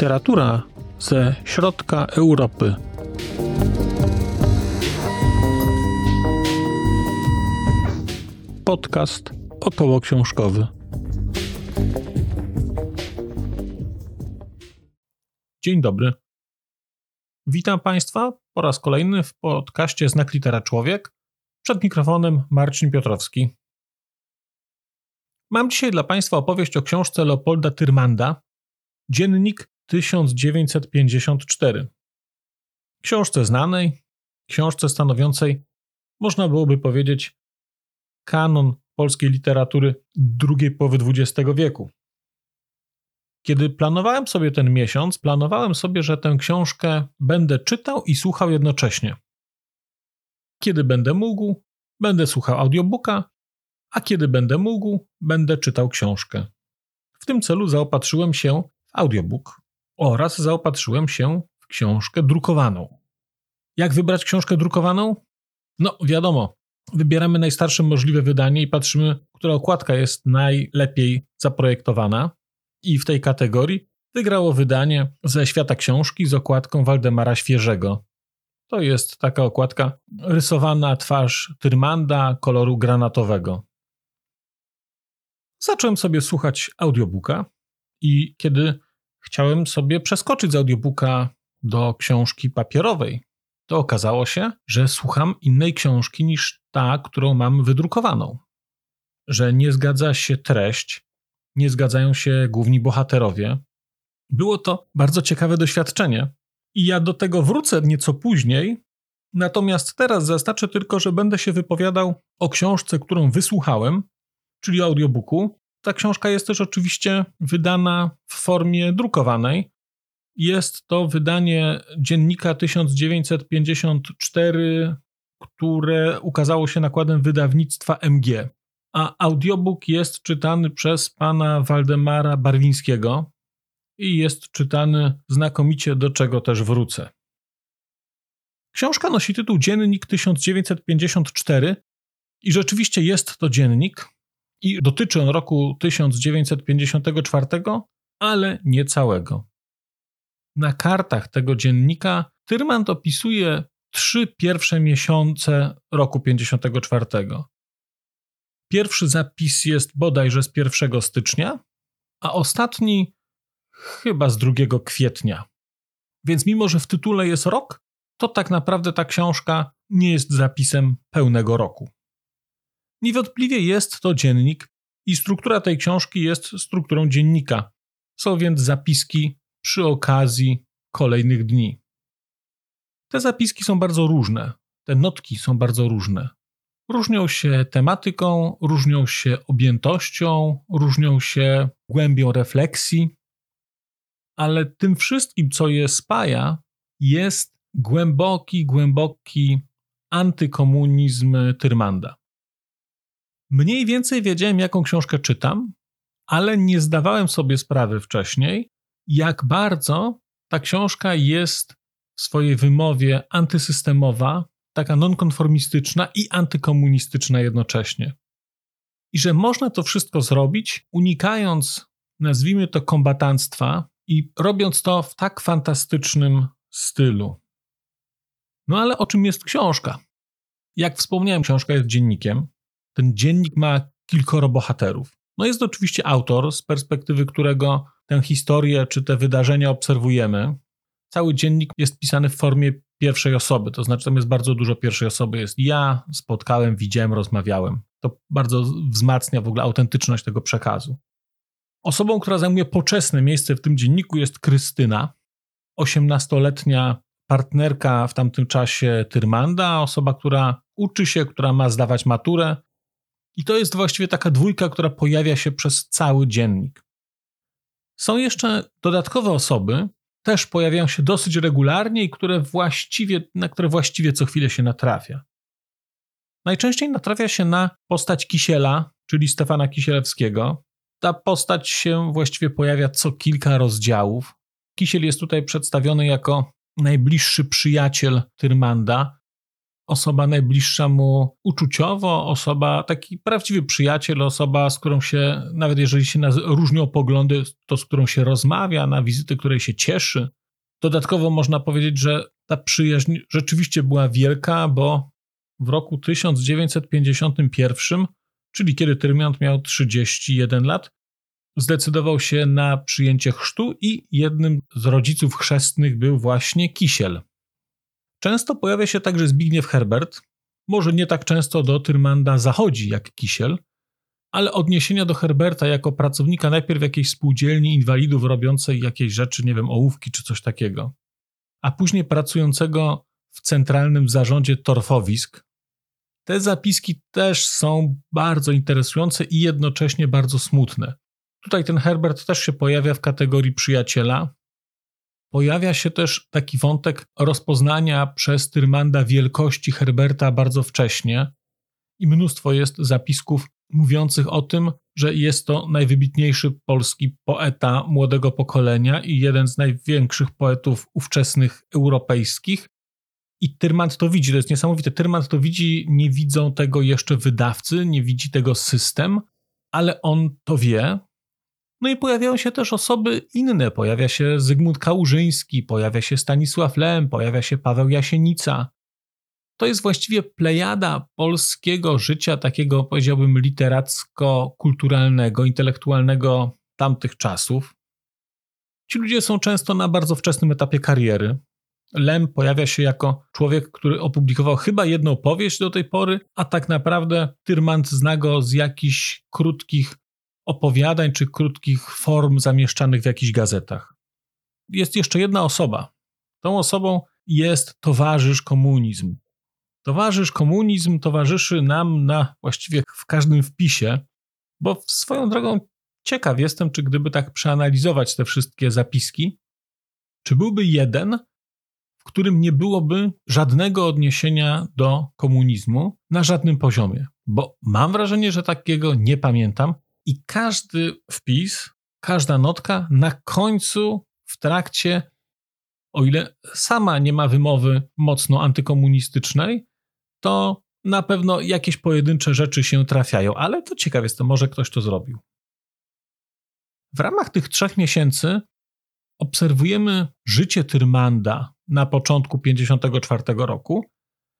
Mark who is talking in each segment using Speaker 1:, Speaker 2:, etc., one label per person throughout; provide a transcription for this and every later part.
Speaker 1: Literatura ze środka Europy. Podcast około książkowy. Dzień dobry. Witam Państwa po raz kolejny w podcaście Znak Litera Człowiek. Przed mikrofonem Marcin Piotrowski. Mam dzisiaj dla Państwa opowieść o książce Leopolda Tyrmanda, Dziennik 1954. Książce znanej, książce stanowiącej, można byłoby powiedzieć, kanon polskiej literatury drugiej połowy XX wieku. Kiedy planowałem sobie ten miesiąc, planowałem sobie, że tę książkę będę czytał i słuchał jednocześnie. Kiedy będę mógł, będę słuchał audiobooka, a kiedy będę mógł, będę czytał książkę. W tym celu zaopatrzyłem się w audiobook oraz zaopatrzyłem się w książkę drukowaną. Jak wybrać książkę drukowaną? No, wiadomo, wybieramy najstarsze możliwe wydanie i patrzymy, która okładka jest najlepiej zaprojektowana. I w tej kategorii wygrało wydanie ze świata książki z okładką Waldemara Świeżego. To jest taka okładka rysowana twarz Tyrmanda koloru granatowego. Zacząłem sobie słuchać audiobooka i kiedy chciałem sobie przeskoczyć z audiobooka do książki papierowej, to okazało się, że słucham innej książki niż ta, którą mam wydrukowaną. Że nie zgadza się treść, nie zgadzają się główni bohaterowie. Było to bardzo ciekawe doświadczenie i ja do tego wrócę nieco później. Natomiast teraz zaznaczę tylko, że będę się wypowiadał o książce, którą wysłuchałem, czyli audiobooku. Ta książka jest też oczywiście wydana w formie drukowanej. Jest to wydanie dziennika 1954, które ukazało się nakładem wydawnictwa MG. A audiobook jest czytany przez pana Waldemara Barwińskiego i jest czytany znakomicie, do czego też wrócę. Książka nosi tytuł Dziennik 1954 i rzeczywiście jest to dziennik, i dotyczy on roku 1954, ale nie całego. Na kartach tego dziennika Tyrmand opisuje trzy pierwsze miesiące roku 54. Pierwszy zapis jest bodajże z 1 stycznia, a ostatni chyba z 2 kwietnia. Więc mimo, że w tytule jest rok, to tak naprawdę ta książka nie jest zapisem pełnego roku. Niewątpliwie jest to dziennik i struktura tej książki jest strukturą dziennika. Są więc zapiski przy okazji kolejnych dni. Te zapiski są bardzo różne, te notki są bardzo różne. Różnią się tematyką, różnią się objętością, różnią się głębią refleksji, ale tym wszystkim, co je spaja, jest głęboki, głęboki antykomunizm Tyrmanda. Mniej więcej wiedziałem, jaką książkę czytam, ale nie zdawałem sobie sprawy wcześniej, jak bardzo ta książka jest w swojej wymowie antysystemowa, taka nonkonformistyczna i antykomunistyczna jednocześnie. I że można to wszystko zrobić, unikając, nazwijmy to, kombatanstwa i robiąc to w tak fantastycznym stylu. No ale o czym jest książka? Jak wspomniałem, książka jest dziennikiem, ten dziennik ma kilkoro bohaterów. No jest oczywiście autor, z perspektywy którego tę historię czy te wydarzenia obserwujemy. Cały dziennik jest pisany w formie pierwszej osoby, to znaczy tam jest bardzo dużo pierwszej osoby. Jest ja, spotkałem, widziałem, rozmawiałem. To bardzo wzmacnia w ogóle autentyczność tego przekazu. Osobą, która zajmuje poczesne miejsce w tym dzienniku jest Krystyna, 18-letnia partnerka w tamtym czasie Tyrmanda, osoba, która uczy się, która ma zdawać maturę, i to jest właściwie taka dwójka, która pojawia się przez cały dziennik. Są jeszcze dodatkowe osoby, też pojawiają się dosyć regularnie i które właściwie, na które właściwie co chwilę się natrafia. Najczęściej natrafia się na postać Kisiela, czyli Stefana Kisielewskiego. Ta postać się właściwie pojawia co kilka rozdziałów. Kisiel jest tutaj przedstawiony jako najbliższy przyjaciel Tyrmanda, osoba najbliższa mu uczuciowo, osoba, taki prawdziwy przyjaciel, osoba, z którą się, nawet jeżeli się różnią poglądy, to z którą się rozmawia, na wizyty, której się cieszy. Dodatkowo można powiedzieć, że ta przyjaźń rzeczywiście była wielka, bo w roku 1951, czyli kiedy Tyrmiant miał 31 lat, zdecydował się na przyjęcie chrztu i jednym z rodziców chrzestnych był właśnie Kisiel. Często pojawia się także Zbigniew Herbert, może nie tak często do Tyrmanda zachodzi jak Kisiel, ale odniesienia do Herberta jako pracownika najpierw jakiejś spółdzielni inwalidów robiącej jakieś rzeczy, nie wiem, ołówki czy coś takiego, a później pracującego w centralnym zarządzie torfowisk. Te zapiski też są bardzo interesujące i jednocześnie bardzo smutne. Tutaj ten Herbert też się pojawia w kategorii przyjaciela. Pojawia się też taki wątek rozpoznania przez Tyrmanda wielkości Herberta bardzo wcześnie i mnóstwo jest zapisków mówiących o tym, że jest to najwybitniejszy polski poeta młodego pokolenia i jeden z największych poetów ówczesnych europejskich. I Tyrmand to widzi, to jest niesamowite. Tyrmand to widzi, nie widzą tego jeszcze wydawcy, nie widzi tego system, ale on to wie, no i pojawiają się też osoby inne. Pojawia się Zygmunt Kałużyński, pojawia się Stanisław Lem, pojawia się Paweł Jasienica. To jest właściwie plejada polskiego życia, takiego powiedziałbym literacko-kulturalnego, intelektualnego tamtych czasów. Ci ludzie są często na bardzo wczesnym etapie kariery. Lem pojawia się jako człowiek, który opublikował chyba jedną powieść do tej pory, a tak naprawdę Tyrmand zna go z jakichś krótkich opowiadań czy krótkich form zamieszczanych w jakichś gazetach. Jest jeszcze jedna osoba. Tą osobą jest towarzysz komunizm. Towarzysz komunizm towarzyszy nam na właściwie w każdym wpisie, bo swoją drogą ciekaw jestem, czy gdyby tak przeanalizować te wszystkie zapiski, czy byłby jeden, w którym nie byłoby żadnego odniesienia do komunizmu na żadnym poziomie. Bo mam wrażenie, że takiego nie pamiętam, i każdy wpis, każda notka na końcu, w trakcie, o ile sama nie ma wymowy mocno antykomunistycznej, to na pewno jakieś pojedyncze rzeczy się trafiają, ale to ciekawe jest, to może ktoś to zrobił. W ramach tych trzech miesięcy obserwujemy życie Tyrmanda na początku 1954 roku,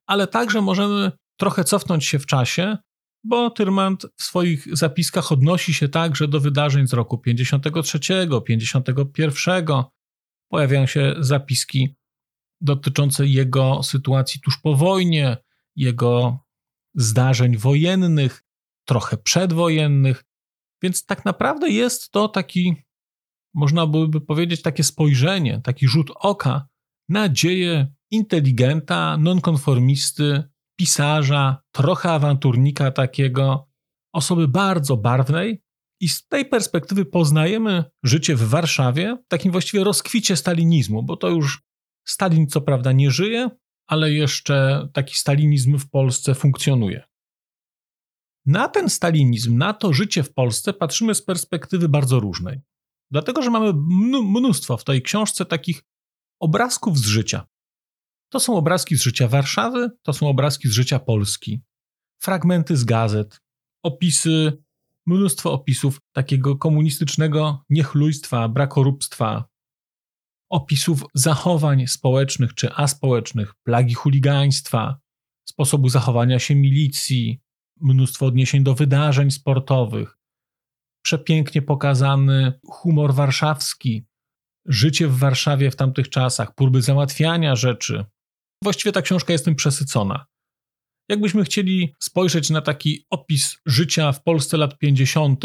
Speaker 1: ale także możemy trochę cofnąć się w czasie bo Tyrmand w swoich zapiskach odnosi się także do wydarzeń z roku 53, 51. Pojawiają się zapiski dotyczące jego sytuacji tuż po wojnie, jego zdarzeń wojennych, trochę przedwojennych. Więc tak naprawdę jest to taki, można byłoby powiedzieć, takie spojrzenie, taki rzut oka na dzieje inteligenta, nonkonformisty, pisarza, trochę awanturnika takiego, osoby bardzo barwnej. I z tej perspektywy poznajemy życie w Warszawie, takim właściwie rozkwicie stalinizmu, bo to już Stalin co prawda nie żyje, ale jeszcze taki stalinizm w Polsce funkcjonuje. Na ten stalinizm, na to życie w Polsce patrzymy z perspektywy bardzo różnej. Dlatego, że mamy mnóstwo w tej książce takich obrazków z życia. To są obrazki z życia Warszawy, to są obrazki z życia Polski, fragmenty z gazet, opisy, mnóstwo opisów takiego komunistycznego niechlujstwa, brakorupstwa, opisów zachowań społecznych czy aspołecznych, plagi chuligaństwa, sposobu zachowania się milicji, mnóstwo odniesień do wydarzeń sportowych, przepięknie pokazany humor warszawski, życie w Warszawie w tamtych czasach, próby załatwiania rzeczy, Właściwie ta książka jest tym przesycona. Jakbyśmy chcieli spojrzeć na taki opis życia w Polsce lat 50.,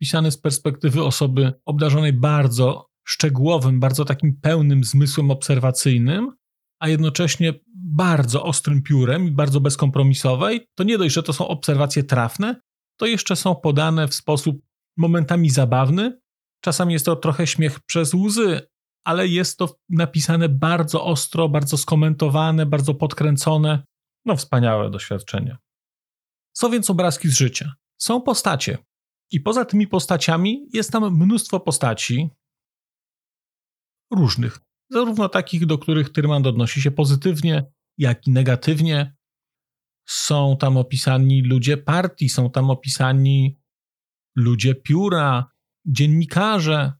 Speaker 1: pisany z perspektywy osoby obdarzonej bardzo szczegółowym, bardzo takim pełnym zmysłem obserwacyjnym, a jednocześnie bardzo ostrym piórem i bardzo bezkompromisowej, to nie dość, że to są obserwacje trafne, to jeszcze są podane w sposób momentami zabawny. Czasami jest to trochę śmiech przez łzy, ale jest to napisane bardzo ostro, bardzo skomentowane, bardzo podkręcone. No, wspaniałe doświadczenie. Są więc obrazki z życia. Są postacie. I poza tymi postaciami jest tam mnóstwo postaci różnych. Zarówno takich, do których Tyrmand odnosi się pozytywnie, jak i negatywnie. są tam opisani ludzie partii, są tam opisani ludzie pióra, dziennikarze.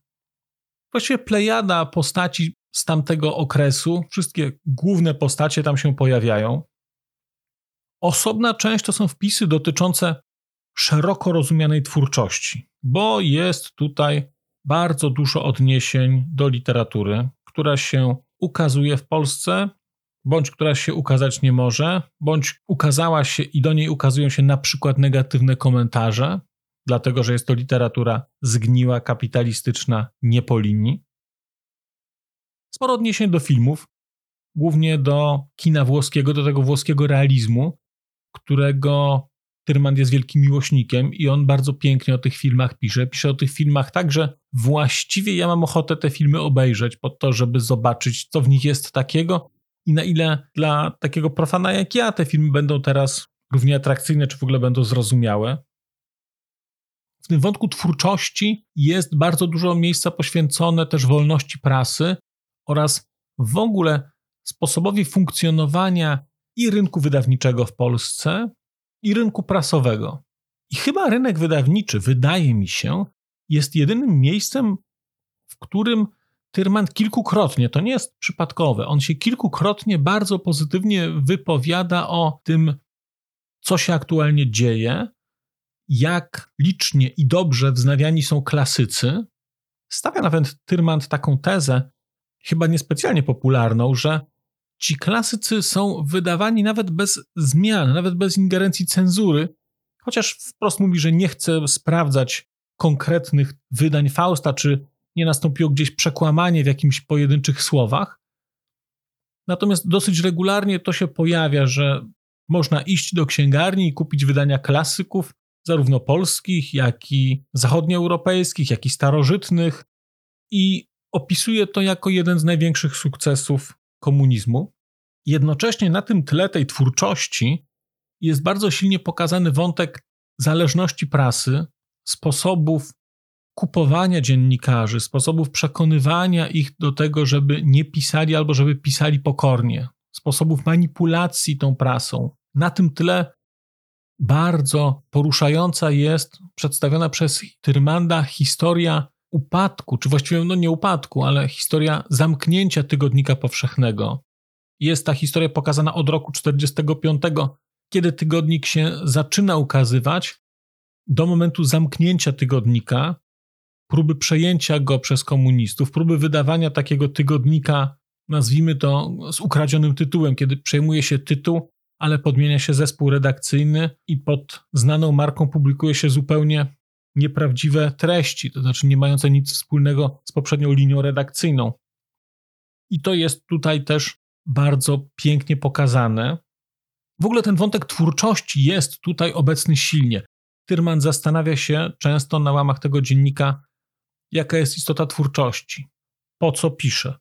Speaker 1: Właściwie plejada postaci z tamtego okresu, wszystkie główne postacie tam się pojawiają. Osobna część to są wpisy dotyczące szeroko rozumianej twórczości, bo jest tutaj bardzo dużo odniesień do literatury, która się ukazuje w Polsce, bądź która się ukazać nie może, bądź ukazała się i do niej ukazują się na przykład negatywne komentarze, dlatego że jest to literatura zgniła, kapitalistyczna, nie po linii. Sporo odniesień do filmów, głównie do kina włoskiego, do tego włoskiego realizmu, którego Tyrman jest wielkim miłośnikiem i on bardzo pięknie o tych filmach pisze. Pisze o tych filmach tak, że właściwie ja mam ochotę te filmy obejrzeć po to, żeby zobaczyć, co w nich jest takiego i na ile dla takiego profana jak ja te filmy będą teraz równie atrakcyjne, czy w ogóle będą zrozumiałe. W tym wątku twórczości jest bardzo dużo miejsca poświęcone też wolności prasy oraz w ogóle sposobowi funkcjonowania i rynku wydawniczego w Polsce, i rynku prasowego. I chyba rynek wydawniczy, wydaje mi się, jest jedynym miejscem, w którym Tyrman kilkukrotnie, to nie jest przypadkowe, on się kilkukrotnie bardzo pozytywnie wypowiada o tym, co się aktualnie dzieje, jak licznie i dobrze wznawiani są klasycy. Stawia nawet Tyrman taką tezę, chyba niespecjalnie popularną, że ci klasycy są wydawani nawet bez zmian, nawet bez ingerencji cenzury, chociaż wprost mówi, że nie chce sprawdzać konkretnych wydań Fausta, czy nie nastąpiło gdzieś przekłamanie w jakimś pojedynczych słowach. Natomiast dosyć regularnie to się pojawia, że można iść do księgarni i kupić wydania klasyków, zarówno polskich, jak i zachodnioeuropejskich, jak i starożytnych, i opisuje to jako jeden z największych sukcesów komunizmu. Jednocześnie na tym tle tej twórczości jest bardzo silnie pokazany wątek zależności prasy, sposobów kupowania dziennikarzy, sposobów przekonywania ich do tego, żeby nie pisali albo żeby pisali pokornie, sposobów manipulacji tą prasą. Na tym tle bardzo poruszająca jest przedstawiona przez Tyrmanda historia upadku, czy właściwie no nie upadku, ale historia zamknięcia tygodnika powszechnego. Jest ta historia pokazana od roku 45, kiedy tygodnik się zaczyna ukazywać, do momentu zamknięcia tygodnika, próby przejęcia go przez komunistów, próby wydawania takiego tygodnika, nazwijmy to z ukradzionym tytułem, kiedy przejmuje się tytuł, ale podmienia się zespół redakcyjny i pod znaną marką publikuje się zupełnie nieprawdziwe treści, to znaczy nie mające nic wspólnego z poprzednią linią redakcyjną. I to jest tutaj też bardzo pięknie pokazane. W ogóle ten wątek twórczości jest tutaj obecny silnie. Tyrman zastanawia się często na łamach tego dziennika, jaka jest istota twórczości, po co pisze,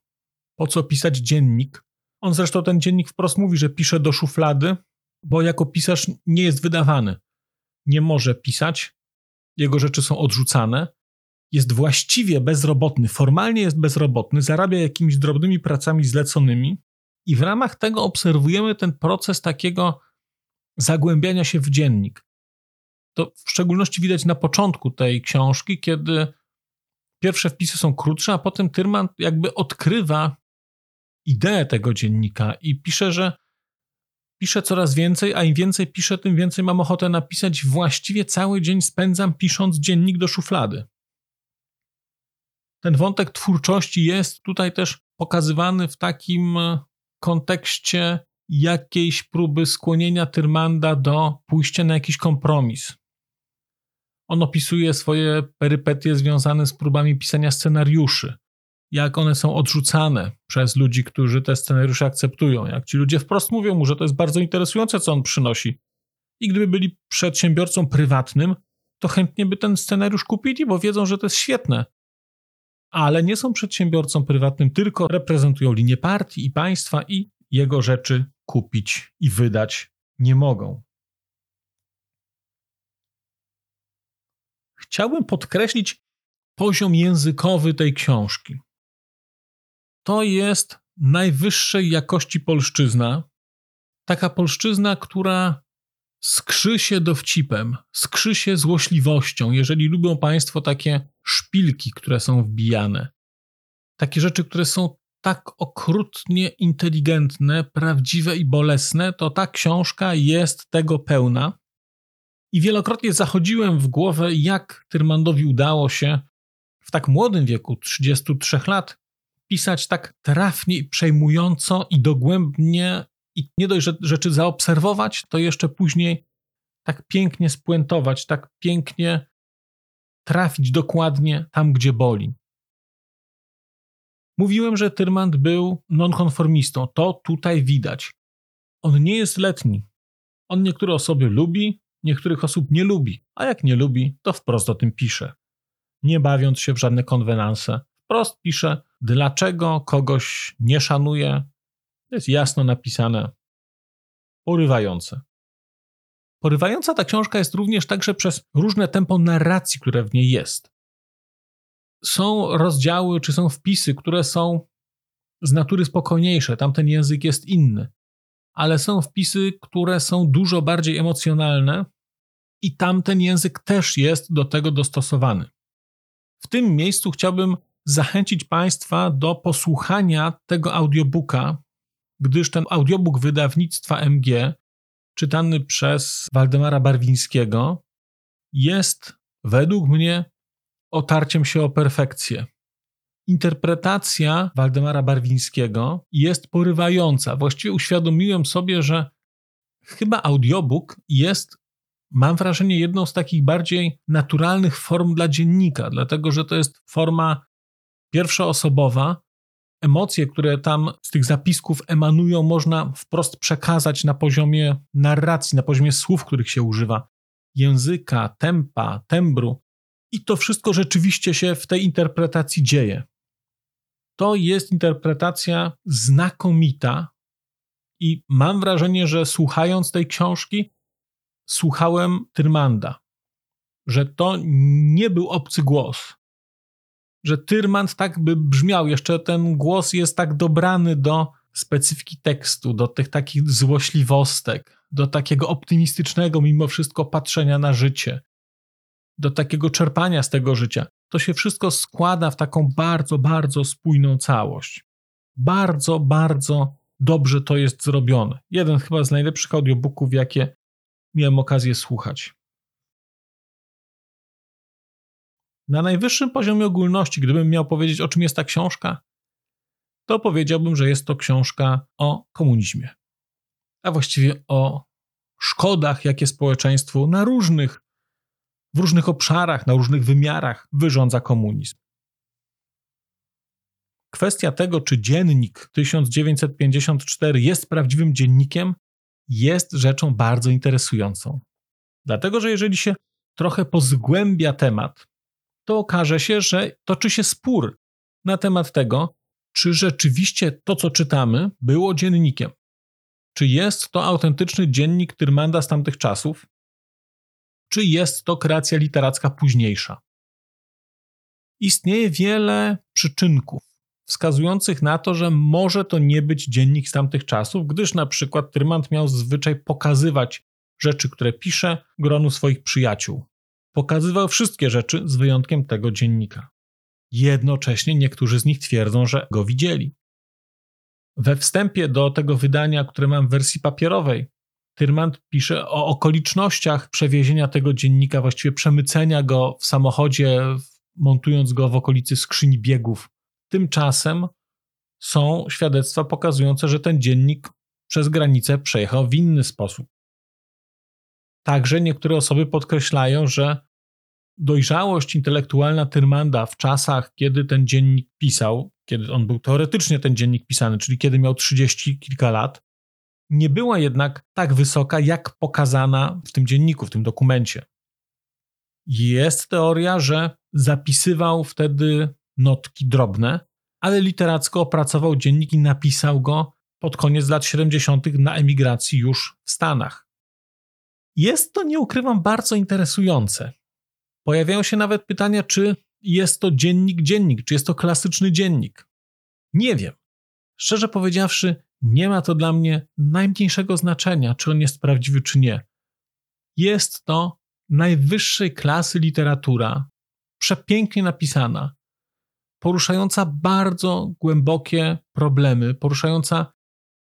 Speaker 1: po co pisać dziennik. On zresztą ten dziennik wprost mówi, że pisze do szuflady, bo jako pisarz nie jest wydawany. Nie może pisać, jego rzeczy są odrzucane, jest właściwie bezrobotny, formalnie jest bezrobotny, zarabia jakimiś drobnymi pracami zleconymi i w ramach tego obserwujemy ten proces takiego zagłębiania się w dziennik. To w szczególności widać na początku tej książki, kiedy pierwsze wpisy są krótsze, a potem Tyrman jakby odkrywa ideę tego dziennika i pisze, że piszę coraz więcej, a im więcej piszę, tym więcej mam ochotę napisać. Właściwie cały dzień spędzam pisząc dziennik do szuflady. Ten wątek twórczości jest tutaj też pokazywany w takim e, kontekście jakiejś próby skłonienia Tyrmanda do pójścia na jakiś kompromis. On opisuje swoje perypetie związane z próbami pisania scenariuszy jak one są odrzucane przez ludzi, którzy te scenariusze akceptują. Jak ci ludzie wprost mówią mu, że to jest bardzo interesujące, co on przynosi. I gdyby byli przedsiębiorcą prywatnym, to chętnie by ten scenariusz kupili, bo wiedzą, że to jest świetne. Ale nie są przedsiębiorcą prywatnym, tylko reprezentują linię partii i państwa i jego rzeczy kupić i wydać nie mogą. Chciałbym podkreślić poziom językowy tej książki to jest najwyższej jakości polszczyzna. Taka polszczyzna, która skrzy się dowcipem, skrzy się złośliwością, jeżeli lubią Państwo takie szpilki, które są wbijane. Takie rzeczy, które są tak okrutnie inteligentne, prawdziwe i bolesne, to ta książka jest tego pełna. I wielokrotnie zachodziłem w głowę, jak Tyrmandowi udało się w tak młodym wieku, 33 lat, pisać tak trafnie i przejmująco i dogłębnie i nie dość, że rzeczy zaobserwować, to jeszcze później tak pięknie spuentować, tak pięknie trafić dokładnie tam, gdzie boli. Mówiłem, że Tyrmand był nonkonformistą. To tutaj widać. On nie jest letni. On niektóre osoby lubi, niektórych osób nie lubi, a jak nie lubi, to wprost o tym pisze. Nie bawiąc się w żadne konwenanse, wprost pisze, dlaczego kogoś nie szanuje. Jest jasno napisane. Porywające. Porywająca ta książka jest również także przez różne tempo narracji, które w niej jest. Są rozdziały czy są wpisy, które są z natury spokojniejsze, tamten język jest inny, ale są wpisy, które są dużo bardziej emocjonalne i tamten język też jest do tego dostosowany. W tym miejscu chciałbym zachęcić Państwa do posłuchania tego audiobooka, gdyż ten audiobook wydawnictwa MG czytany przez Waldemara Barwińskiego, jest według mnie otarciem się o perfekcję. Interpretacja Waldemara Barwińskiego jest porywająca. Właściwie uświadomiłem sobie, że chyba audiobook jest, mam wrażenie, jedną z takich bardziej naturalnych form dla dziennika, dlatego że to jest forma pierwszoosobowa, emocje, które tam z tych zapisków emanują, można wprost przekazać na poziomie narracji, na poziomie słów, których się używa, języka, tempa, tembru. I to wszystko rzeczywiście się w tej interpretacji dzieje. To jest interpretacja znakomita, i mam wrażenie, że słuchając tej książki, słuchałem Tyrmanda, że to nie był obcy głos, że Tyrmand tak by brzmiał, jeszcze ten głos jest tak dobrany do specyfiki tekstu, do tych takich złośliwostek, do takiego optymistycznego mimo wszystko patrzenia na życie, do takiego czerpania z tego życia. To się wszystko składa w taką bardzo, bardzo spójną całość. Bardzo, bardzo dobrze to jest zrobione. Jeden chyba z najlepszych audiobooków, jakie miałem okazję słuchać. Na najwyższym poziomie ogólności, gdybym miał powiedzieć, o czym jest ta książka, to powiedziałbym, że jest to książka o komunizmie, a właściwie o szkodach, jakie społeczeństwu na różnych, w różnych obszarach, na różnych wymiarach wyrządza komunizm. Kwestia tego, czy dziennik 1954 jest prawdziwym dziennikiem, jest rzeczą bardzo interesującą. Dlatego, że jeżeli się trochę pozgłębia temat, to okaże się, że toczy się spór na temat tego, czy rzeczywiście to, co czytamy, było dziennikiem. Czy jest to autentyczny dziennik Tyrmanda z tamtych czasów, czy jest to kreacja literacka późniejsza. Istnieje wiele przyczynków wskazujących na to, że może to nie być dziennik z tamtych czasów, gdyż na przykład Tyrmand miał zwyczaj pokazywać rzeczy, które pisze, gronu swoich przyjaciół. Pokazywał wszystkie rzeczy z wyjątkiem tego dziennika. Jednocześnie niektórzy z nich twierdzą, że go widzieli. We wstępie do tego wydania, które mam w wersji papierowej, Tyrmand pisze o okolicznościach przewiezienia tego dziennika, właściwie przemycenia go w samochodzie, montując go w okolicy skrzyni biegów. Tymczasem są świadectwa pokazujące, że ten dziennik przez granicę przejechał w inny sposób. Także niektóre osoby podkreślają, że dojrzałość intelektualna Tyrmanda w czasach, kiedy ten dziennik pisał, kiedy on był teoretycznie ten dziennik pisany, czyli kiedy miał 30 kilka lat, nie była jednak tak wysoka, jak pokazana w tym dzienniku, w tym dokumencie. Jest teoria, że zapisywał wtedy notki drobne, ale literacko opracował dziennik i napisał go pod koniec lat 70. na emigracji już w Stanach. Jest to, nie ukrywam, bardzo interesujące. Pojawiają się nawet pytania, czy jest to dziennik, dziennik, czy jest to klasyczny dziennik. Nie wiem. Szczerze powiedziawszy, nie ma to dla mnie najmniejszego znaczenia, czy on jest prawdziwy, czy nie. Jest to najwyższej klasy literatura, przepięknie napisana, poruszająca bardzo głębokie problemy, poruszająca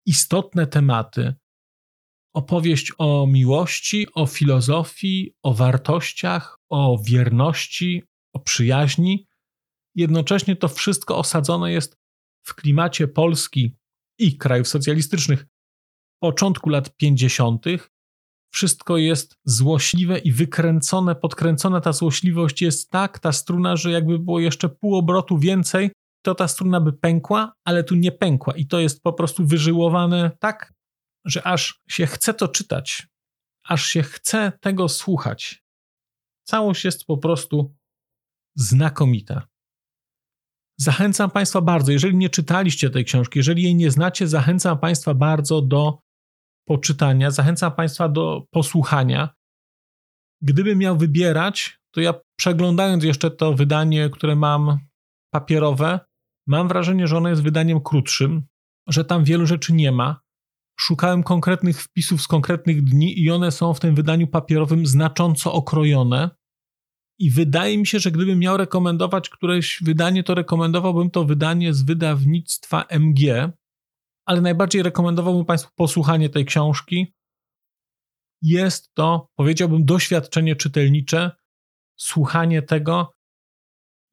Speaker 1: istotne tematy. Opowieść o miłości, o filozofii, o wartościach, o wierności, o przyjaźni. Jednocześnie to wszystko osadzone jest w klimacie Polski i krajów socjalistycznych początku lat 50. Wszystko jest złośliwe i wykręcone, podkręcona ta złośliwość jest tak, ta struna, że jakby było jeszcze pół obrotu więcej, to ta struna by pękła, ale tu nie pękła i to jest po prostu wyżyłowane tak, że aż się chce to czytać, aż się chce tego słuchać. Całość jest po prostu znakomita. Zachęcam Państwa bardzo, jeżeli nie czytaliście tej książki, jeżeli jej nie znacie, zachęcam Państwa bardzo do poczytania, zachęcam Państwa do posłuchania. Gdybym miał wybierać, to ja przeglądając jeszcze to wydanie, które mam papierowe, mam wrażenie, że ono jest wydaniem krótszym, że tam wielu rzeczy nie ma. Szukałem konkretnych wpisów z konkretnych dni i one są w tym wydaniu papierowym znacząco okrojone. I wydaje mi się, że gdybym miał rekomendować któreś wydanie, to rekomendowałbym to wydanie z wydawnictwa MG, ale najbardziej rekomendowałbym Państwu posłuchanie tej książki. Jest to, powiedziałbym, doświadczenie czytelnicze, słuchanie tego,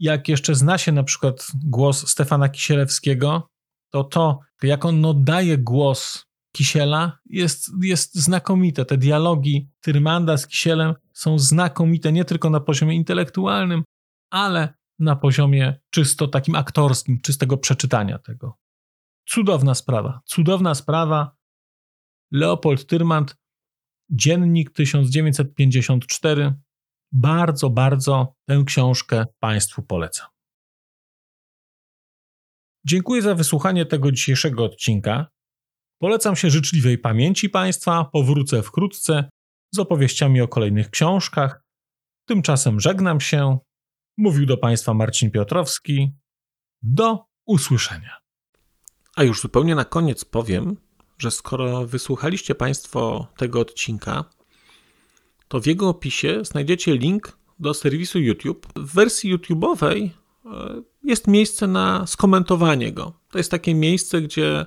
Speaker 1: jak jeszcze zna się na przykład głos Stefana Kisielewskiego, to to, jak on oddaje głos Kisiela, jest, jest znakomite. Te dialogi Tyrmanda z Kisielem są znakomite nie tylko na poziomie intelektualnym, ale na poziomie czysto takim aktorskim, czystego przeczytania tego. Cudowna sprawa, cudowna sprawa. Leopold Tyrmand, Dziennik 1954. Bardzo, bardzo tę książkę Państwu polecam. Dziękuję za wysłuchanie tego dzisiejszego odcinka. Polecam się życzliwej pamięci Państwa. Powrócę wkrótce z opowieściami o kolejnych książkach. Tymczasem żegnam się. Mówił do Państwa Marcin Piotrowski. Do usłyszenia.
Speaker 2: A już zupełnie na koniec powiem, że skoro wysłuchaliście Państwo tego odcinka, to w jego opisie znajdziecie link do serwisu YouTube. W wersji YouTube'owej e, jest miejsce na skomentowanie go. To jest takie miejsce, gdzie